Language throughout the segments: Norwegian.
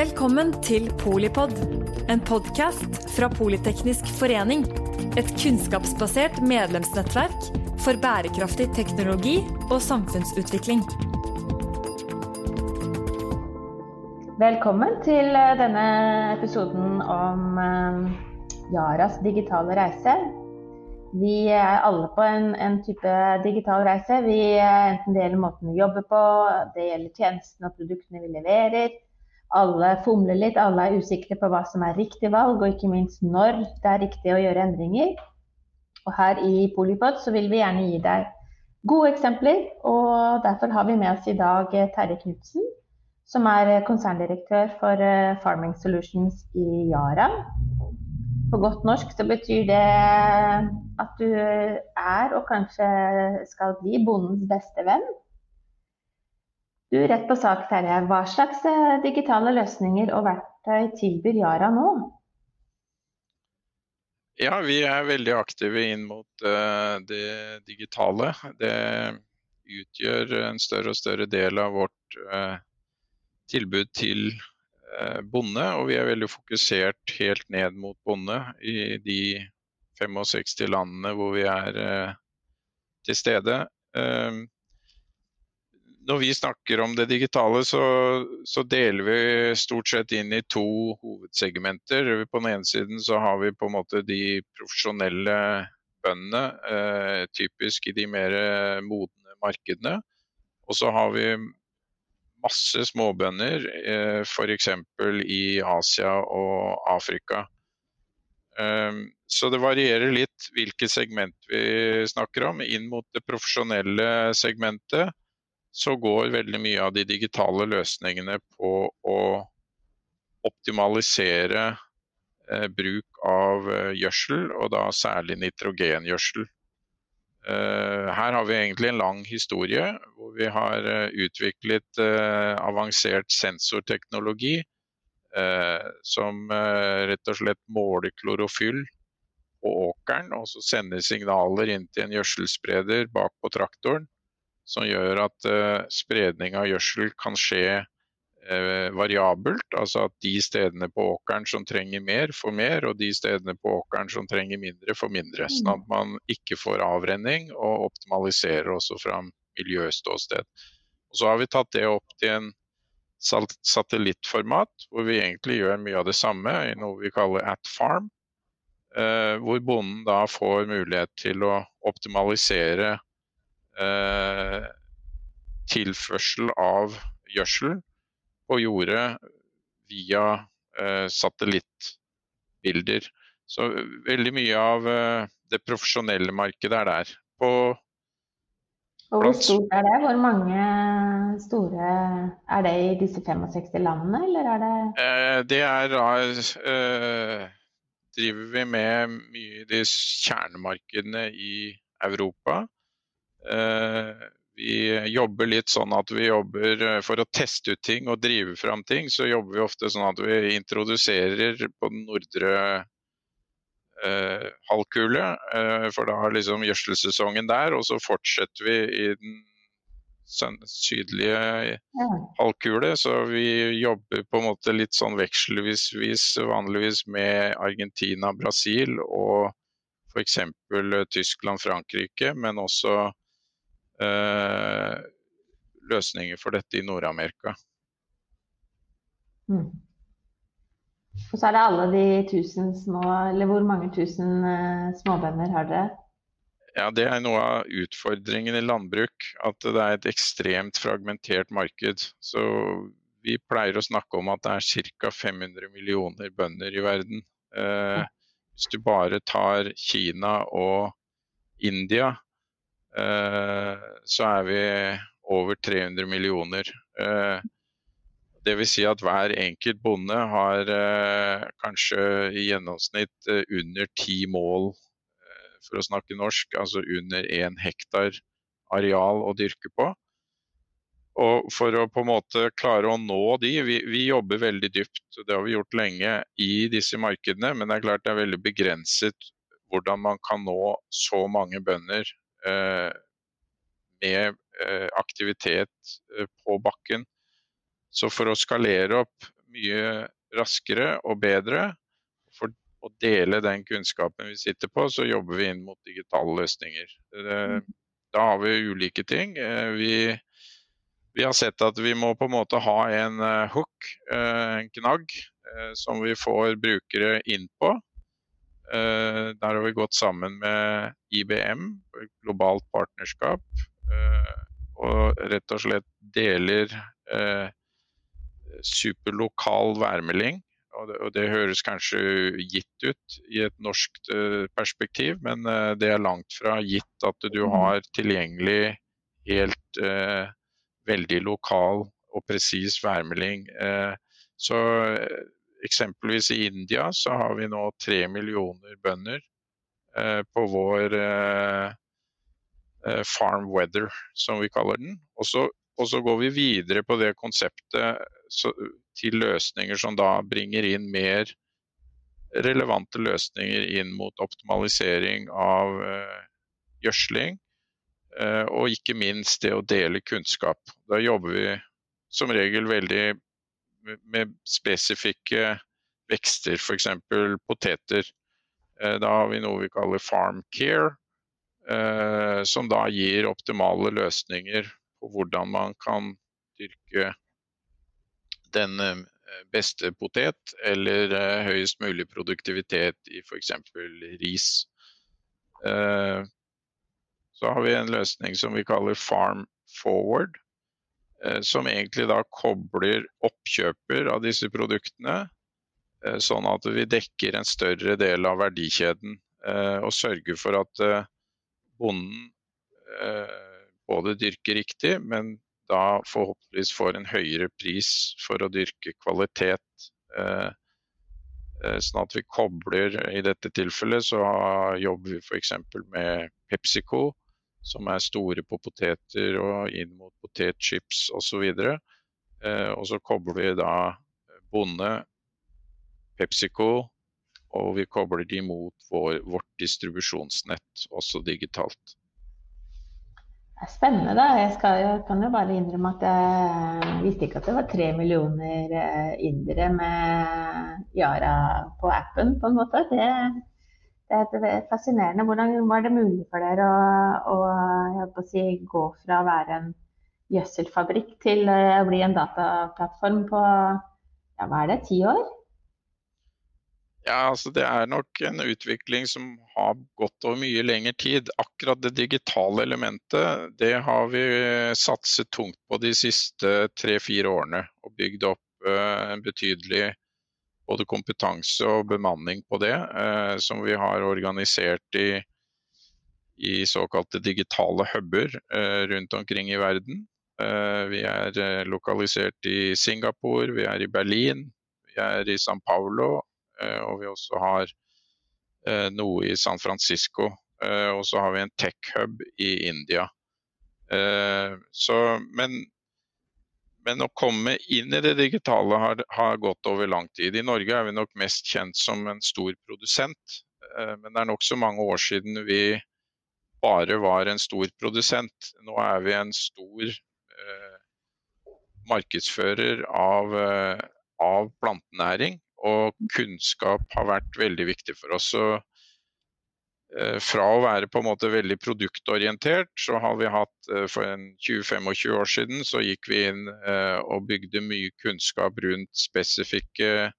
Velkommen til Polipod, en podkast fra Politeknisk forening. Et kunnskapsbasert medlemsnettverk for bærekraftig teknologi og samfunnsutvikling. Velkommen til eh, denne episoden om eh, Yaras digitale reise. Vi er alle på en, en type digital reise. Vi, eh, enten det gjelder måten vi jobber på, det gjelder tjenestene og produktene vi leverer. Alle fomler litt, alle er usikre på hva som er riktig valg, og ikke minst når det er riktig å gjøre endringer. Og her i Polipod så vil vi gjerne gi deg gode eksempler, og derfor har vi med oss i dag eh, Terje Knutsen, som er konserndirektør for eh, Farming Solutions i Yara. På godt norsk så betyr det at du er og kanskje skal bli bondens beste venn. Du, rett på sak, Terje. Hva slags eh, digitale løsninger og verktøy tilbyr Yara nå? Ja, vi er veldig aktive inn mot uh, det digitale. Det utgjør en større og større del av vårt uh, tilbud til bonde. Og vi er veldig fokusert helt ned mot bonde i de 65 landene hvor vi er til stede. Når vi snakker om det digitale, så, så, deler vi stort sett inn i to hovedsegmenter. På den ene siden så har vi på en måte de profesjonelle bøndene, eh, typisk i de mer modne markedene. Og så har vi masse småbønder, eh, f.eks. i Asia og Afrika. Eh, så det varierer litt hvilket segment vi snakker om. Inn mot det profesjonelle segmentet så går veldig mye av de digitale løsningene på å optimalisere eh, bruk av eh, gjødsel, og da særlig nitrogengjødsel. Eh, her har vi egentlig en lang historie hvor vi har eh, utviklet eh, avansert sensorteknologi eh, som rett og slett måler klorofyll på åkeren, og så sender signaler inn til en gjødselspreder bak på traktoren som gjør at uh, spredning av gjødsel kan skje uh, variabelt. Altså at de stedene på åkeren som trenger mer, får mer, og de stedene på åkeren som trenger mindre, får mindre. Sånn at man ikke får avrenning, og optimaliserer også fra miljøståsted. Og så har vi tatt det opp til en satellittformat, hvor vi egentlig gjør mye av det samme i noe vi kaller at farm. Uh, hvor bonden da får mulighet til å optimalisere eh, tilførsel av gjødsel på jordet via eh, satellittbilder. Så veldig mye av eh, det profesjonelle markedet er der. På og hvor stort er det? Hvor mange store er det i disse 65 landene, eller er det eh, Det er da eh, driver vi med mye i de kjernemarkedene i Europa. Eh, vi jobber litt sånn at vi jobber eh, for å teste ut ting og drive fram ting. Så jobber vi ofte sånn at vi introduserer på den nordre eh, halvkule. Eh, for da har liksom gjødselsesongen der, og så fortsetter vi i den sydlige halvkule. Så vi jobber på en måte litt sånn vekselvis vanligvis med Argentina, Brasil og f.eks. Tyskland, Frankrike, men også Eh, løsninger for dette i Nord-Amerika. Mm. Og så er det alle de tusen små, eller hvor mange tusen uh, småbønder har dere? Ja, Det er noe av utfordringen i landbruk. At det er et ekstremt fragmentert marked. Så vi pleier å snakke om at det er ca. 500 millioner bønder i verden. Eh, hvis du bare tar Kina og India, Eh, så er vi over 300 millioner. Eh, Dvs. Si at hver enkelt bonde har eh, kanskje i gjennomsnitt under ti mål, for å snakke norsk, altså under én hektar areal å dyrke på. Og for å på en måte klare å nå de, vi, vi, jobber veldig dypt, det har vi gjort lenge i disse markedene, men det er klart det er veldig begrenset hvordan man kan nå så mange bønder Eh, med eh, aktivitet eh, på bakken. Så for å skalere opp mye raskere og bedre. For å dele den kunnskapen vi sitter på, så jobber vi inn mot digitale løsninger. Da har vi ulike ting. Vi, vi har sett at vi må på en måte ha en hook, en knagg, som vi får brukere inn på. Der har vi gått sammen med IBM, globalt partnerskap, og rett og slett deler superlokal værmelding. Og det, og det, høres kanskje gitt ut i et norsk perspektiv, men det er langt fra gitt at du mm. har tilgjengelig helt uh, veldig lokal og presis værmelding. så eksempelvis i India så har vi nå tre millioner bønder på vår farm weather, som vi kaller den. Og så, og så går vi videre på det konseptet så, til løsninger som da bringer inn mer relevante løsninger inn mot optimalisering av eh, gjødsling. Eh, og ikke minst det å dele kunnskap. Da jobber vi som regel veldig med, spesifikke vekster, f.eks. poteter. Uh, da har vi noe vi kaller farm care, som da gir optimale løsninger på hvordan man kan dyrke den eh, beste potet eller eh, høyest mulig produktivitet i f.eks. ris. Eh, så har vi en løsning som vi kaller Farm Forward, som egentlig da kobler oppkjøper av disse produktene, sånn at vi dekker en større del av verdikjeden og sørger for at bonden både dyrker riktig, men da forhåpentligvis får en høyere pris for å dyrke kvalitet. Eh, eh, sånn at vi kobler I dette tilfellet så jobber vi f.eks. med PepsiCo, som er store på poteter og inn mot potetchips osv. Eh, og så kobler vi da bonde, PepsiCo, og vi kobler de mot vår, vårt distribusjonsnett, også digitalt. Det er spennende. Jeg, skal, jeg, kan jo bare innrømme at jeg visste ikke at det var tre millioner eh, indere med Yara på appen, på en måte. Det, det er fascinerende. Hvordan var det mulig for dere å, å, si, gå fra å være en gjødselfabrikk til eh, å bli en dataplattform på ja, hva er det, ti år? Ja, altså Det er nok en utvikling som har gått over mye lengre tid. Akkurat det digitale elementet det har vi satset tungt på de siste tre-fire årene. Og bygd opp uh, en betydelig både kompetanse og bemanning på det. Uh, som vi har organisert i, i såkalte digitale huber uh, rundt omkring i verden. vi er lokalisert i Singapore, vi er i Berlin, vi er i San Paulo Eh, og vi også har eh, noe i San Francisco. Eh, og så har vi en tech-hub i India. Så, men, men, å komme inn i det digitale har, har, gått over lang tid. I Norge er vi nok mest kjent som en stor produsent. Men det er nokså mange år siden vi bare var en stor produsent. Nå er vi en stor eh, markedsfører av, av plantenæring og kunnskap har vært veldig viktig for oss. Så, eh, fra å være på en måte veldig produktorientert, så har vi hatt eh, for 20-25 år siden så gikk vi inn eh, og bygde mye kunnskap rundt spesifikke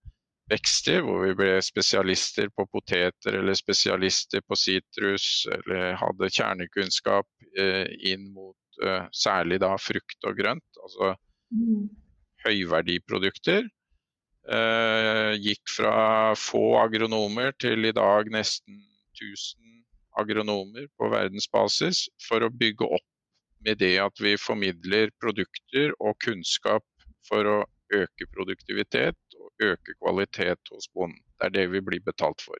vekster, hvor vi ble spesialister på poteter eller spesialister på sitrus, eller hadde kjernekunnskap inn mot særlig da frukt og grønt, altså mm. høyverdiprodukter. Eh, gikk fra få agronomer til i dag nesten 1000 agronomer på verdensbasis for å bygge opp med det at vi formidler produkter og kunnskap for å øke produktivitet og øke kvalitet hos bonden. Det er det vi blir betalt for.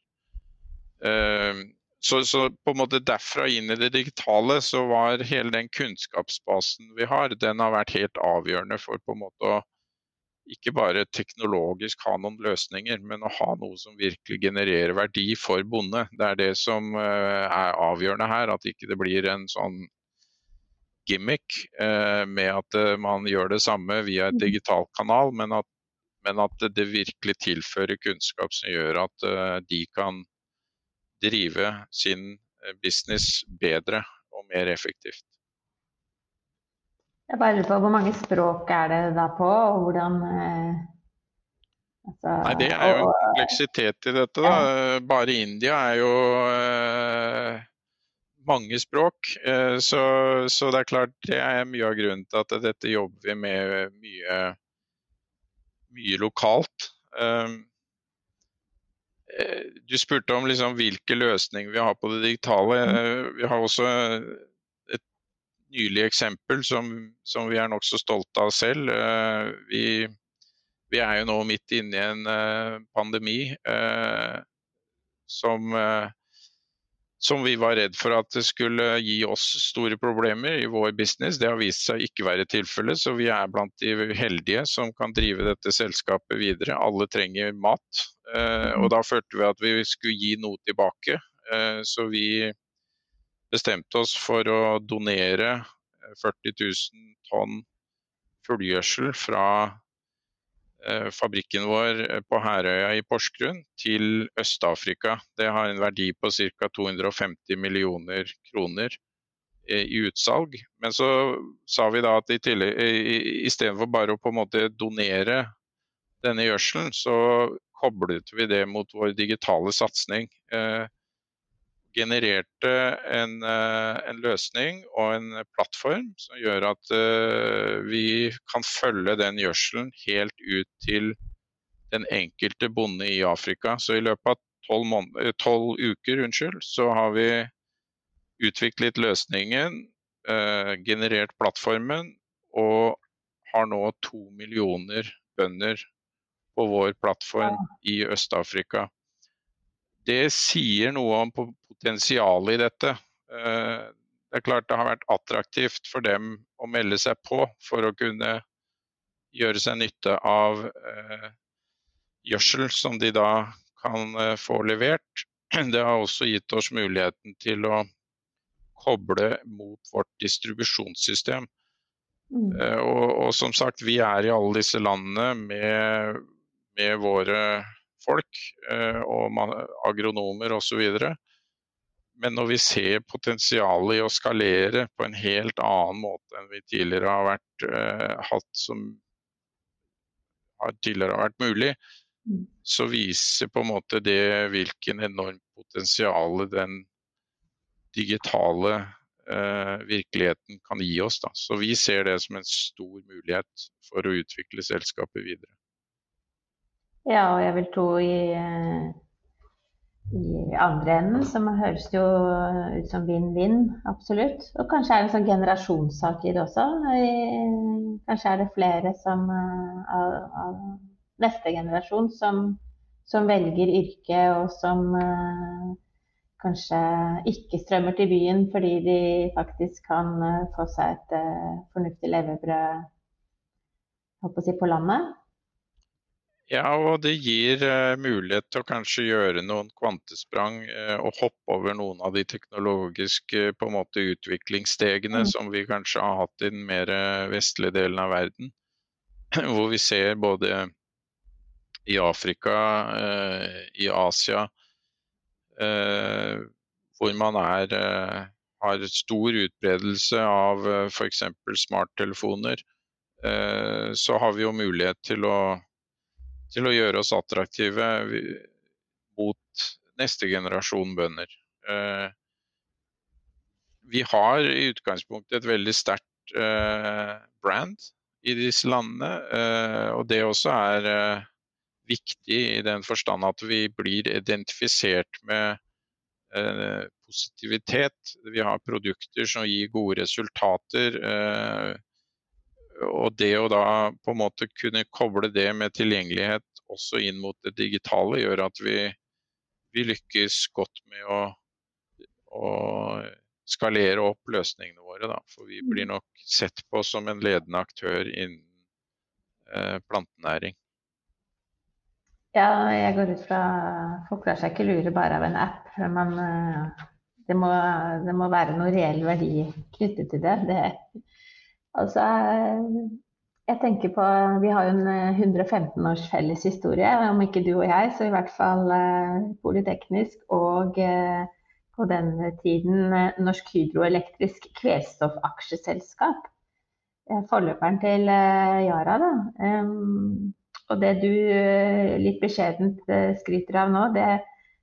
Eh, så, så, på en måte derfra inn i det digitale så var hele den kunnskapsbasen vi har, den har vært helt avgjørende for på en måte å ikke bare teknologisk ha noen løsninger, men å ha noe som virkelig genererer verdi for bonde. Det er det som eh, er avgjørende her, at ikke det blir en sånn gimmick eh, med at eh, man gjør det samme via et mm. digital kanal, men at men at det virkelig tilfører kunnskap som gjør at de kan drive sin business bedre og mer effektivt. Jeg bare lurer på Hvor mange språk er det da på, og hvordan eh, altså, Nei, Det er jo en kompleksitet i dette. da. Bare India er jo eh, mange språk. Eh, så, så, det er klart det er mye av grunnen til at dette jobber vi med mye, mye lokalt. Eh, eh, du spurte om liksom hvilke løsninger vi har på det digitale. Mm. Eh, vi har også nylig eksempel som, som vi er nokså stolte av selv. Eh, vi, vi, er jo nå midt inne i en eh, pandemi eh, som, som vi var redd for at det skulle gi oss store problemer i vår business. Det har vist seg ikke være tilfellet, så vi er blant de heldige som kan drive dette selskapet videre. Alle trenger mat, og da følte vi at vi skulle gi noe tilbake. Så vi bestemte oss for å donere 40 000 tonn fullgjødsel fra eh, fabrikken vår eh, på Herøya i Porsgrunn til Øst-Afrika. Det har en verdi på ca. 250 millioner kroner eh, i utsalg. Men så sa vi da at istedenfor bare å på en måte donere denne gjødselen, så koblet vi det mot vår digitale satsing genererte en, eh, en, løsning og en plattform som gjør at uh, vi kan følge den gjødselen helt ut til den enkelte bonde i Afrika. Så i løpet av tolv uker unnskyld, så har vi utviklet løsningen, generert plattformen og har nå to millioner bønder på vår plattform i Øst-Afrika det sier noe om potensialet i dette. Eh, det er klart det har vært attraktivt for dem å melde seg på for å kunne gjøre seg nytte av eh, gjødsel som de da kan eh, få levert. Det har også gitt oss muligheten til å koble mot vårt distribusjonssystem. Mm. Og, og, som sagt, vi er i alle disse landene med, med våre folk og og agronomer osv. Men når vi ser potensialet i å skalere på en helt annen måte enn vi tidligere har vært uh, hatt som har tidligere har vært mulig, mm. så viser på en måte det hvilken enormt potensial den digitale uh, virkeligheten kan gi oss. Da. Så vi ser det som en stor mulighet for å utvikle selskapet videre. Ja, og jeg vil tro i, eh, i andre enden så høres det jo ut som vinn-vinn, absolutt. Og kanskje er det en sånn generasjonssak i det også. Kanskje er det flere som, eh, av, av neste generasjon som, som, velger yrke, og som uh, kanskje ikke strømmer til byen fordi de faktisk kan uh, få seg et uh, fornuftig levebrød på landet. Ja, og det gir uh, mulighet til å kanskje gjøre noen kvantesprang uh, og hoppe over noen av de teknologiske på en måte utviklingsstegene mm. som vi kanskje har hatt i den mer vestlige delen av verden. Hvor vi ser både i Afrika, i Asia, hvor man er, har stor utbredelse av f.eks. smarttelefoner, så har vi jo mulighet til å til å gjøre oss attraktive mot neste generasjon bønder. Eh, vi har i utgangspunktet et veldig sterkt eh, brand i disse landene, eh, og det også er viktig i den forstand at vi blir identifisert med positivitet. Vi har produkter som gir gode resultater og det å da på en måte kunne koble det med tilgjengelighet også inn mot det digitale, gjør at vi, vi lykkes godt med å, å, skalere opp løsningene våre. Da. For vi blir nok sett på som en ledende aktør innen eh, plantenæring. Ja, jeg går ut fra Folk lar seg ikke lure bare av en app. Men eh, det må, det må være noe reell verdi knyttet til det. det Altså, Jeg tenker på, Vi har jo en 115 eh, års felles historie, om ikke du og jeg, så i hvert fall Politeknisk. Og eh, på den tiden eh, Norsk Hydroelektrisk Kvælstofaksjeselskap. Eh, forløperen til eh, Yara. da. Og det du litt beskjedent skryter av nå, det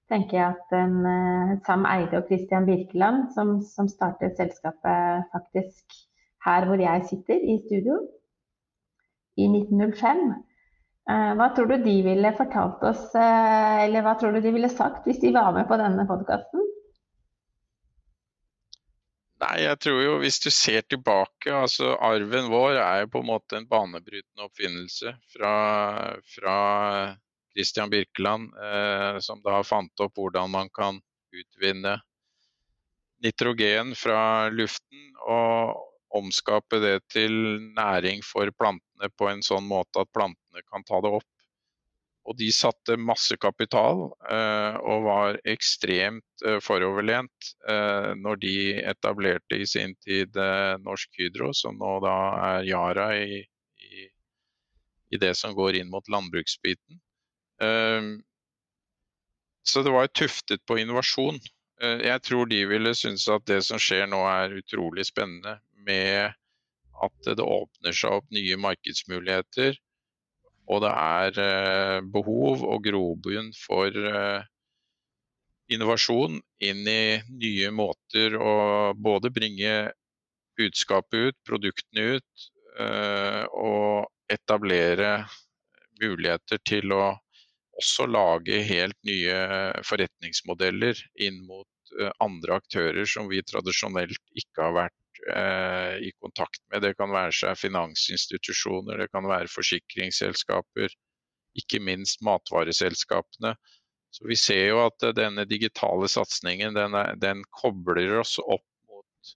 tenker jeg at en, Sam Eide og Christian Birkeland, som, som startet selskapet faktisk her hvor jeg sitter i studio, i 1905. Eh, hva tror du de ville fortalt oss, eh, eller hva tror du de ville sagt hvis de var med på denne podkasten? Nei, jeg tror jo hvis du ser tilbake, altså arven vår er jo på en måte en banebrytende oppfinnelse fra, fra Christian Birkeland, eh, som da fant opp hvordan man kan utvinne nitrogen fra luften. Og omskape det til næring for plantene på en sånn måte at plantene kan ta det opp. Og de satte masse kapital eh, og var ekstremt eh, foroverlent eh, når de etablerte i sin tid Norsk Hydro, som nå da er Yara i, i, i det som går inn mot landbruksbiten. Så det var tuftet på innovasjon. Jeg tror de ville synes at det som skjer nå er utrolig spennende med at det åpner seg opp nye markedsmuligheter. Og det er eh, behov og grobunn for eh, innovasjon inn i nye måter å både bringe budskapet ut, produktene ut, eh, og etablere muligheter til å også lage helt nye forretningsmodeller inn mot andre aktører som vi tradisjonelt ikke har vært eh, i kontakt med. Det kan være seg finansinstitusjoner, det kan være forsikringsselskaper, ikke minst matvareselskapene. Så Vi ser jo at denne digitale satsingen den, den kobler oss opp mot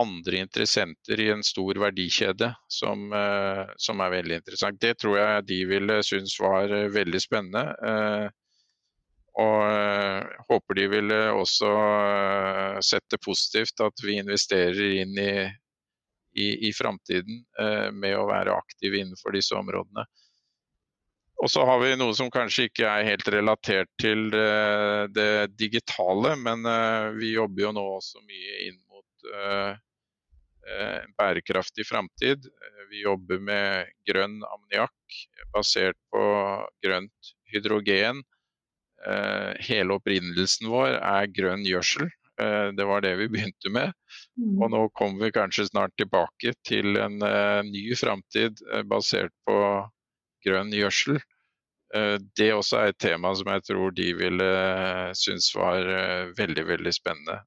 andre interessenter i en stor verdikjede, som, eh, som, er veldig interessant. Det tror jeg de ville synes var eh, veldig spennende. Eh, og eh, håper de vil også eh, sette positivt at vi investerer inn i, i, i framtiden eh, med å være aktive innenfor disse områdene. Og så har vi noe som kanskje ikke er helt relatert til det digitale, men vi jobber jo nå også mye inn mot en bærekraftig framtid. Vi jobber med grønn ammoniakk basert på grønt hydrogen Eh, hele opprinnelsen vår er grønn gjødsel. Eh, det var det vi begynte med. Mm. Og nå kommer vi kanskje snart tilbake til en eh, ny framtid basert på grønn gjødsel. Det også er et tema som jeg tror de ville synes var veldig, veldig spennende.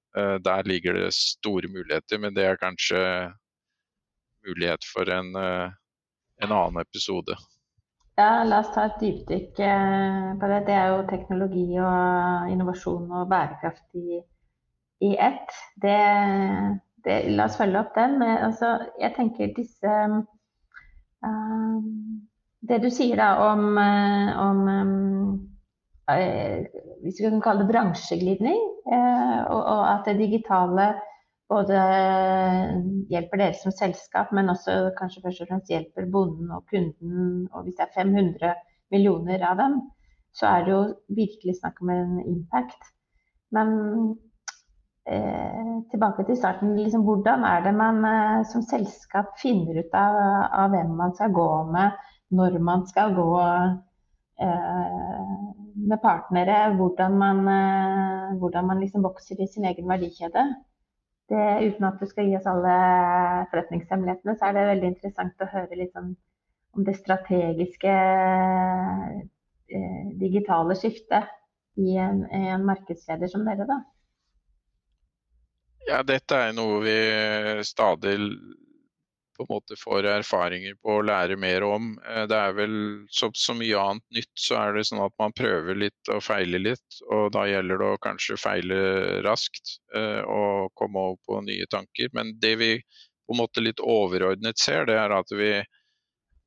Der ligger det store muligheter, men det er kanskje mulighet for en, en annen episode. Ja, la oss ta et dypdykk eh, på det. Det er jo teknologi og innovasjon og bærekraft i, i ett. Det, det, la oss følge opp den. Men altså, jeg tenker disse um, Det du sier da om, om um, Hvis vi kan kalle det bransjeglidning, uh, og, og, at det digitale både hjelper dere som selskap, men også kanskje først og fremst hjelper bonden og kunden. Og hvis det er 500 millioner av dem, så er det jo virkelig snakk om en impact. Men eh, tilbake til starten. Liksom, hvordan er det man eh, som selskap finner ut av, av, hvem man skal gå med, når man skal gå eh, med partnere, hvordan man, eh, hvordan man liksom vokser i sin egen verdikjede? Det, uten at du skal gi oss alle forretningshemmelighetene, så er det veldig interessant å høre litt om, om det strategiske eh, digitale skiftet i en, en markedsleder som dere, da. Ja, dette er noe vi stadig på en måte får erfaringer på å lære mer om. Eh, det er vel som så mye annet nytt, så er det sånn at man prøver litt og feiler litt. Og da gjelder det å kanskje feile raskt eh, og komme over på nye tanker. Men det vi på en måte litt overordnet ser, det er at vi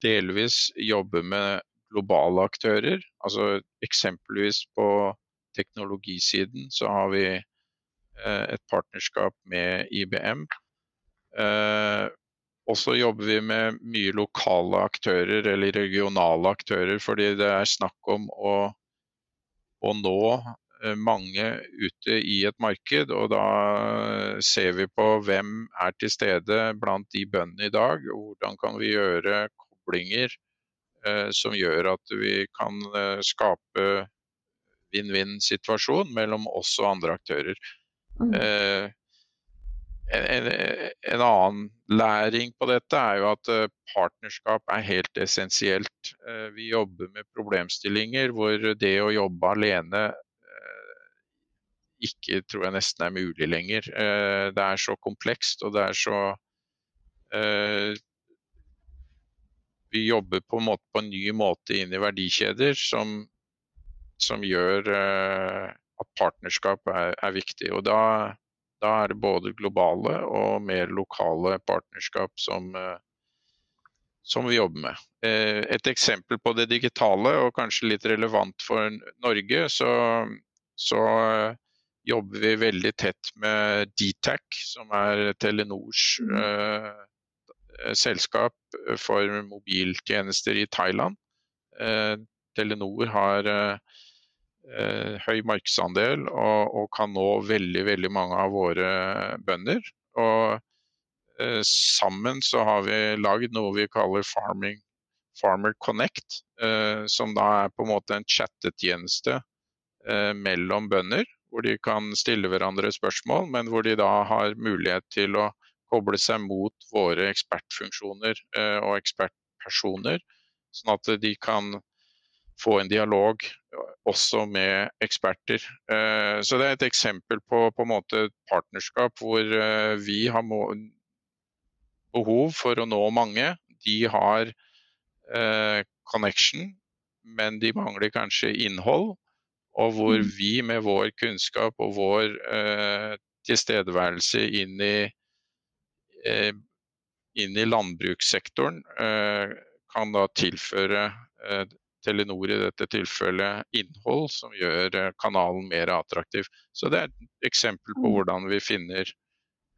delvis jobber med globale aktører. Altså eksempelvis på teknologisiden så har vi eh, et partnerskap med IBM og så jobber vi med mye lokale aktører eller regionale aktører, fordi det er snakk om å, å nå eh, mange ute i et marked. Og da ser vi på hvem er til stede blant de bøndene i dag. og Hvordan kan vi gjøre koblinger eh, som gjør at vi kan eh, skape vinn-vinn-situasjon mellom oss og andre aktører. Mm. Eh, en, en, annen læring på dette er jo at eh, partnerskap er helt essensielt. Eh, vi jobber med problemstillinger hvor det å jobbe alene eh, ikke tror jeg nesten er mulig lenger. Det er så komplekst og det er så Vi jobber på en, måte, på en ny måte inn i verdikjeder som, som gjør at partnerskap er, er viktig. Og da da er det både globale og mer lokale partnerskap som, eh, som vi jobber med. Eh, et eksempel på det digitale, og kanskje litt relevant for Norge, så, så eh, jobber vi veldig tett med Dtac, som er Telenors eh, selskap for mobiltjenester i Thailand. Eh, Telenor har eh, høy markedsandel og, og, kan nå veldig, veldig mange av våre bønder. Og eh, sammen så har vi lagd noe vi kaller Farming, Farmer Connect, eh, som da er på en måte en chattetjeneste eh, mellom bønder. Hvor de kan stille hverandre spørsmål, men hvor de da har mulighet til å koble seg mot våre ekspertfunksjoner eh, og ekspertpersoner. Sånn at de kan få en dialog også med eksperter. Eh, så det er et eksempel på, på måte et partnerskap hvor eh, vi har behov for å nå mange. De har eh, connection, men de mangler kanskje innhold. Og hvor mm. vi med vår kunnskap og vår tilstedeværelse inn i, inn i landbrukssektoren kan da tilføre Telenor i dette tilfellet innhold som gjør eh, kanalen mer attraktiv. Så det er et eksempel på mm. hvordan vi finner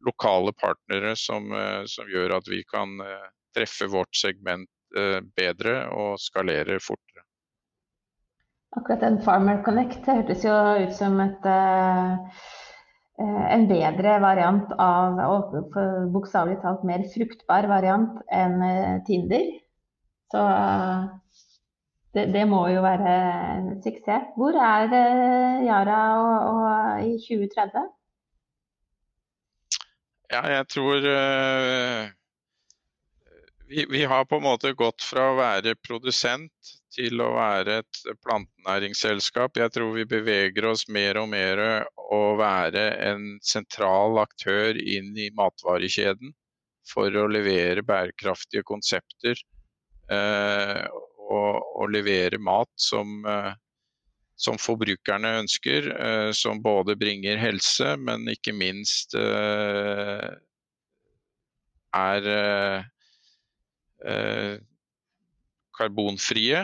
lokale partnere som, eh, som gjør at vi kan eh, treffe vårt segment bedre og skalere fortere. Akkurat den Farmer Connect hørtes jo ut som et, en bedre variant av, og bokstavelig talt mer fruktbar variant enn Tinder. Så det, det, må jo være en suksess. Hvor er Yara og, og i 2030? Ja, jeg tror uh, vi, vi, har på en måte gått fra å være produsent til å være et plantenæringsselskap. Jeg tror vi beveger oss mer og mer å være en sentral aktør inn i matvarekjeden for å levere bærekraftige konsepter. Uh, å, levere mat som, eh, som forbrukerne ønsker, eh, som både bringer helse, men ikke minst eh, er karbonfrie.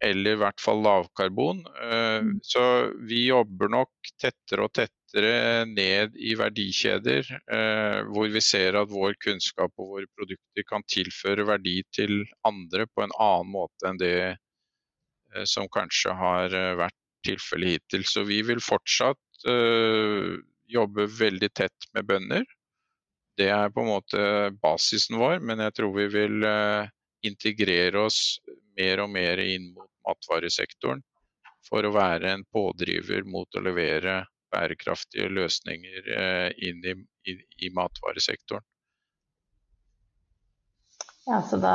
Eller i hvert fall lavkarbon. Mm. Så vi jobber nok tettere og tettere tettere ned i verdikjeder, eh, hvor vi ser at vår kunnskap og våre produkter kan tilføre verdi til andre på en annen måte enn det eh, som kanskje har eh, vært tilfellet hittil. Så vi vil fortsatt jobbe veldig tett med bønder. Det er på en måte basisen vår, men jeg tror vi vil integrere oss mer og mer inn mot matvaresektoren for å være en pådriver mot å levere bærekraftige løsninger eh, inn i, i, i matvaresektoren. Ja, så da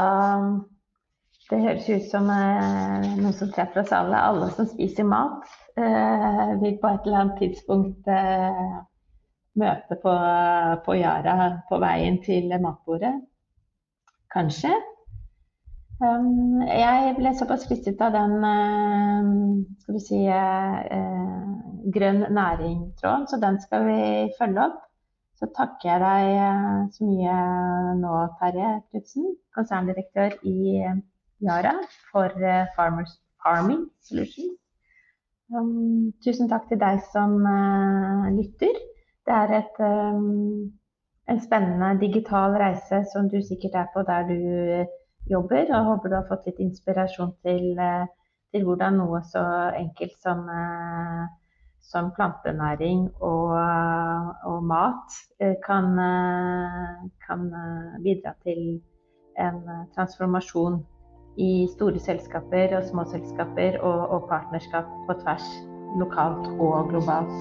Det høres ut som eh, noe som treffer oss alle. Alle som spiser mat, eh, vil på et eller annet tidspunkt eh, møte på, på Yara på veien til matbordet. Kanskje. Um, jeg ble såpass fristet av den uh, skal vi si, uh, grønn næring-tråden, så den skal vi følge opp. Så takker jeg deg uh, så mye nå, Terje Knutsen, konserndirektør i Yara for Farmers Farming Solutions. Um, tusen takk til deg som lytter. Det er et um, en spennende digital reise som du sikkert er på der du jobber. Og håper du har fått litt inspirasjon til, til hvordan noe så enkelt som, som plantenæring og, og mat kan, kan, bidra til en transformasjon i store selskaper og små selskaper og, og partnerskap på tvers lokalt og globalt.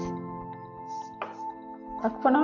Takk for nå.